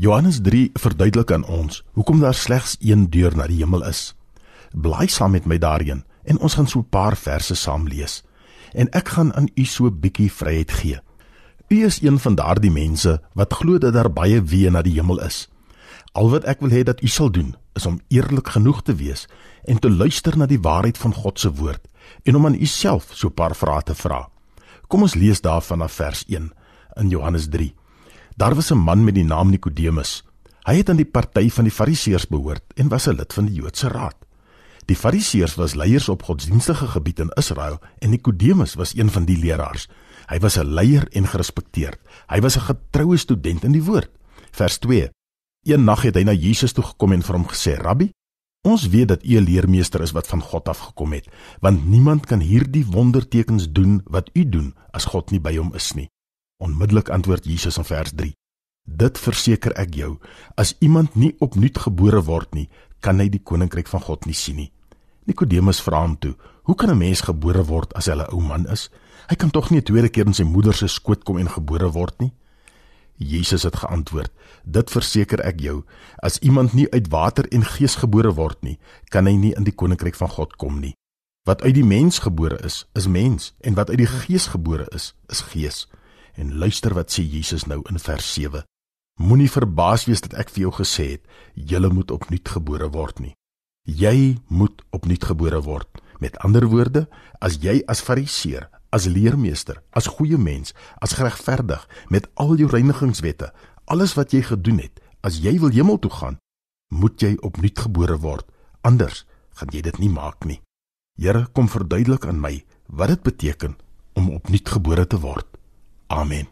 Johannes 3 verduidelik aan ons hoekom daar slegs een deur na die hemel is. Blaai saam met my daarin en ons gaan so 'n paar verse saam lees. En ek gaan aan u so 'n bietjie vryheid gee. U is een van daardie mense wat glo dat daar baie weë na die hemel is. Al wat ek wil hê dat u sal doen, is om eerlik genoeg te wees en te luister na die waarheid van God se woord en om aan u self so 'n paar vrae te vra. Kom ons lees daarvan af vers 1 in Johannes 3. Daar was 'n man met die naam Nikodemus. Hy het aan die party van die Fariseërs behoort en was 'n lid van die Joodse Raad. Die Fariseërs was leiers op godsdienstige gebied in Israel en Nikodemus was een van die leraars. Hy was 'n leier en gerespekteerd. Hy was 'n getroue student in die woord. Vers 2. Een nag het hy na Jesus toe gekom en vir hom gesê: "Rabbi, ons weet dat u 'n leermeester is wat van God af gekom het, want niemand kan hierdie wondertekens doen wat u doen as God nie by hom is nie." Onmiddellik antwoord Jesus in vers 3: Dit verseker ek jou, as iemand nie opnuut gebore word nie, kan hy die koninkryk van God nie sien nie. Nikodemus vra hom toe: Hoe kan 'n mens gebore word as hy 'n ou man is? Hy kan tog nie 'n tweede keer in sy moeder se skoot kom en gebore word nie. Jesus het geantwoord: Dit verseker ek jou, as iemand nie uit water en gees gebore word nie, kan hy nie in die koninkryk van God kom nie. Wat uit die mens gebore is, is mens, en wat uit die gees gebore is, is gees. En luister wat sê Jesus nou in vers 7. Moenie verbaas wees dat ek vir jou gesê het jy moet opnuut gebore word nie. Jy moet opnuut gebore word. Met ander woorde, as jy as fariseer, as leermeester, as goeie mens, as geregverdig met al jou reinigingswette, alles wat jy gedoen het, as jy wil hemel toe gaan, moet jy opnuut gebore word. Anders gaan jy dit nie maak nie. Here, kom verduidelik aan my wat dit beteken om opnuut gebore te word. Amen.